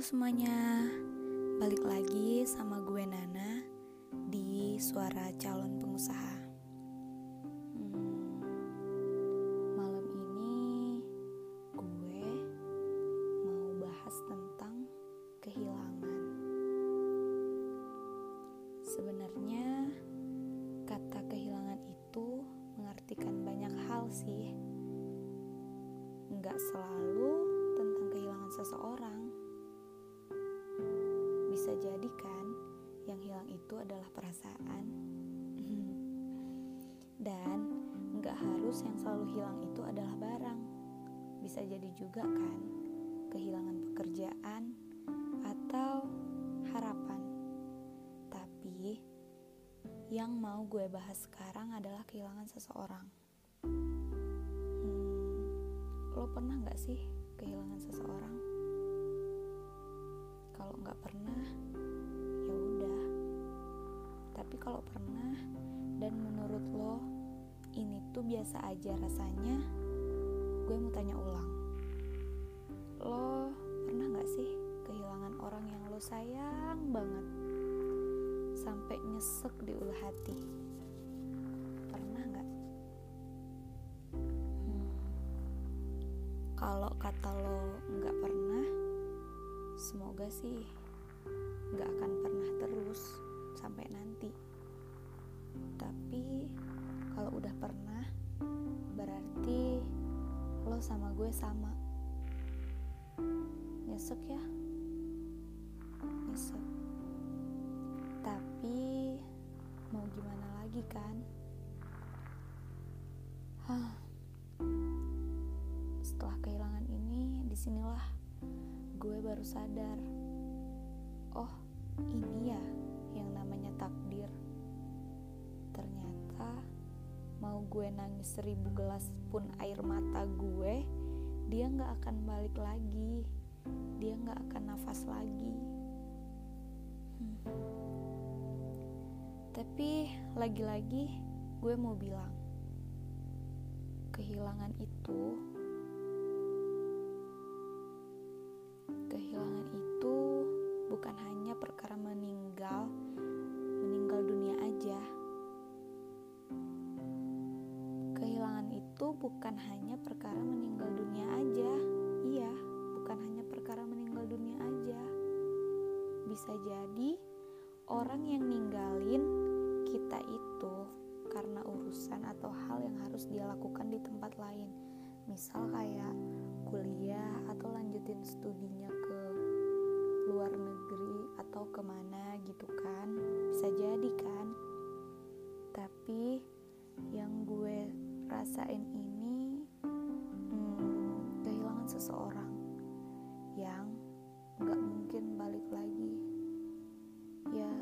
Semuanya, balik lagi sama gue Nana di Suara Calon Pengusaha. Hmm, malam ini gue mau bahas tentang kehilangan. Sebenarnya kata kehilangan itu mengartikan banyak hal sih. Nggak selalu tentang kehilangan seseorang bisa jadi kan yang hilang itu adalah perasaan. Dan nggak harus yang selalu hilang itu adalah barang. Bisa jadi juga kan kehilangan pekerjaan atau harapan. Tapi yang mau gue bahas sekarang adalah kehilangan seseorang. Hmm, lo pernah nggak sih kehilangan seseorang nggak pernah ya udah. Tapi kalau pernah dan menurut lo ini tuh biasa aja rasanya gue mau tanya ulang. Lo pernah nggak sih kehilangan orang yang lo sayang banget? Sampai nyesek di ulu hati. Pernah nggak? Hmm. kalau kata lo nggak pernah semoga sih nggak akan pernah terus sampai nanti. Tapi kalau udah pernah berarti lo sama gue sama. Nyesek ya? Nyesek. Tapi mau gimana lagi kan? Hah. setelah kehilangan ini di sinilah gue baru sadar oh ini ya yang namanya takdir. Ternyata mau gue nangis seribu gelas pun air mata gue dia nggak akan balik lagi. Dia nggak akan nafas lagi. Hmm. tapi lagi-lagi gue mau bilang kehilangan itu bukan hanya perkara meninggal meninggal dunia aja. Kehilangan itu bukan hanya perkara meninggal dunia aja. Iya bukan hanya perkara meninggal dunia aja. Bisa jadi orang yang ninggalin kita itu karena urusan atau hal yang harus dia lakukan di tempat lain. Misal kayak kuliah atau lanjutin studinya ke luar negeri atau ke mana gitu kan. Bisa jadi kan. Tapi yang gue rasain ini hmm, kehilangan seseorang yang nggak mungkin balik lagi. Ya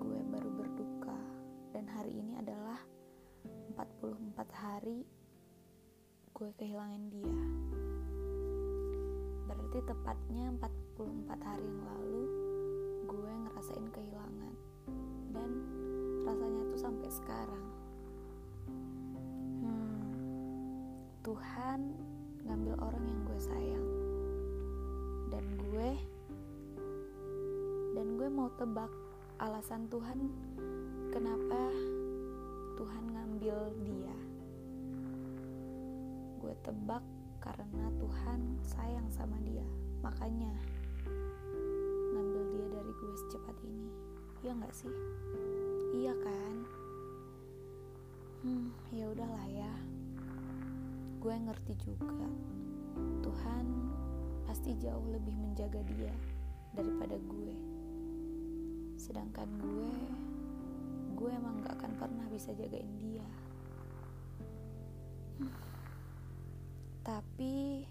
gue baru berduka. Dan hari ini adalah 44 hari gue kehilangan dia. Berarti tepatnya 44 hari yang lalu gue ngerasain kehilangan. Dan rasanya tuh sampai sekarang. Hmm, Tuhan ngambil orang yang gue sayang. Dan gue dan gue mau tebak alasan Tuhan kenapa Tuhan ngambil dia. Gue tebak karena Tuhan sayang sama dia. Makanya nggak sih? Iya kan? Hmm ya udahlah ya. Gue ngerti juga. Tuhan pasti jauh lebih menjaga dia daripada gue. Sedangkan gue gue emang gak akan pernah bisa jagain dia. Hmm. tapi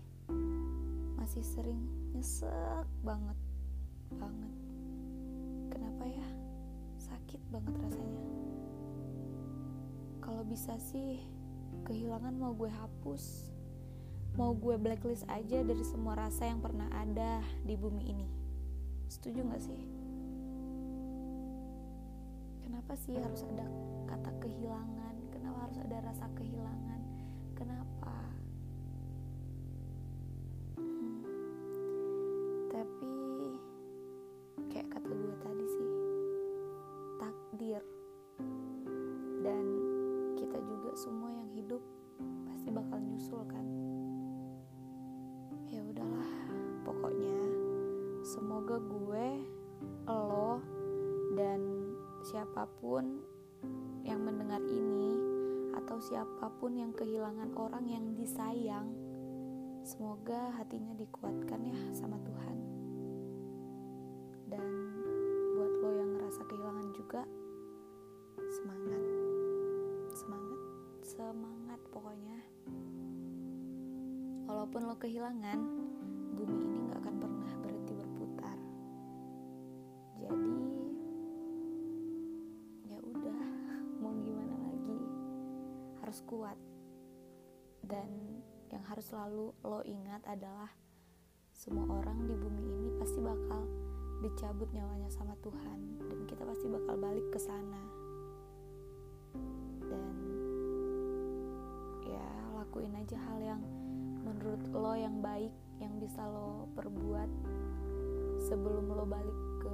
masih sering nyesek banget banget sakit banget rasanya. Kalau bisa sih kehilangan mau gue hapus mau gue blacklist aja dari semua rasa yang pernah ada di bumi ini. Setuju gak sih? Kenapa sih harus ada kata kehilangan? Kenapa harus ada rasa kehilangan? Kenapa bakal nyusul kan ya udahlah pokoknya semoga gue lo dan siapa pun yang mendengar ini atau siapa pun yang kehilangan orang yang disayang semoga hatinya dikuatkan ya sama Tuhan. Dan buat lo yang ngerasa kehilangan juga walaupun lo kehilangan bumi ini gak akan pernah berhenti berputar. Jadi ya udah mau gimana lagi? Harus kuat. Dan yang harus selalu lo ingat adalah semua orang di bumi ini pasti bakal dicabut nyawanya sama Tuhan. Dan kita pasti bakal balik ke sana. Dan ya lakuin aja hal yang menurut lo yang baik yang bisa lo perbuat sebelum lo balik ke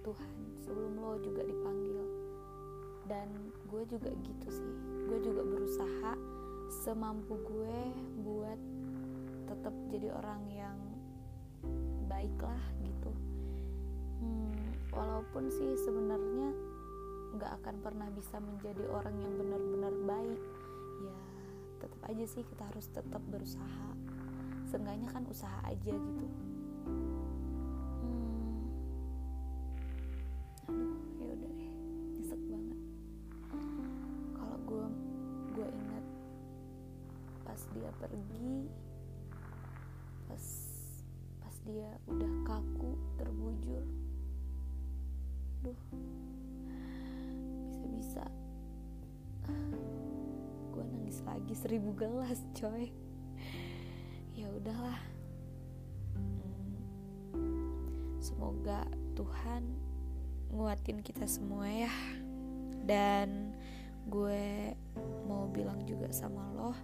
Tuhan sebelum lo juga dipanggil. Dan gue juga gitu sih. Gue juga berusaha semampu gue buat tetap jadi orang yang baik lah gitu. Hmm, walaupun sih sebenarnya nggak akan pernah bisa menjadi orang yang benar-benar baik. Ya tetap aja sih kita harus tetap berusaha. Seenggaknya kan usaha aja gitu. Hmm. aduh ya nyesek banget. Kalau gue gue ingat pas dia pergi pas pas dia udah kaku terbujur nangis lagi seribu gelas coy. Ya udahlah. Semoga Tuhan nguatin kita semua ya. Dan gue mau bilang juga sama lo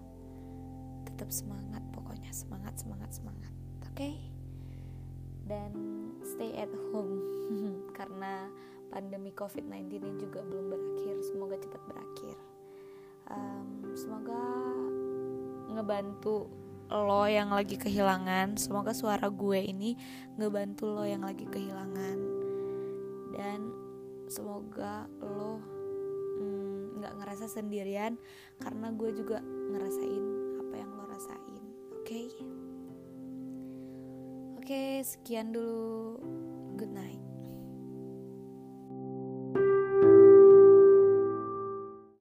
tetap semangat pokoknya semangat semangat semangat oke? Okay? dan stay at home karena pandemi COVID-19 ini juga belum berakhir semoga cepat berakhir semoga ngebantu lo yang lagi kehilangan. Semoga suara gue ini ngebantu lo yang lagi kehilangan. Dan semoga lo nggak mm, ngerasa sendirian karena gue juga ngerasain apa yang lo rasain. Oke? Okay? oke okay, sekian dulu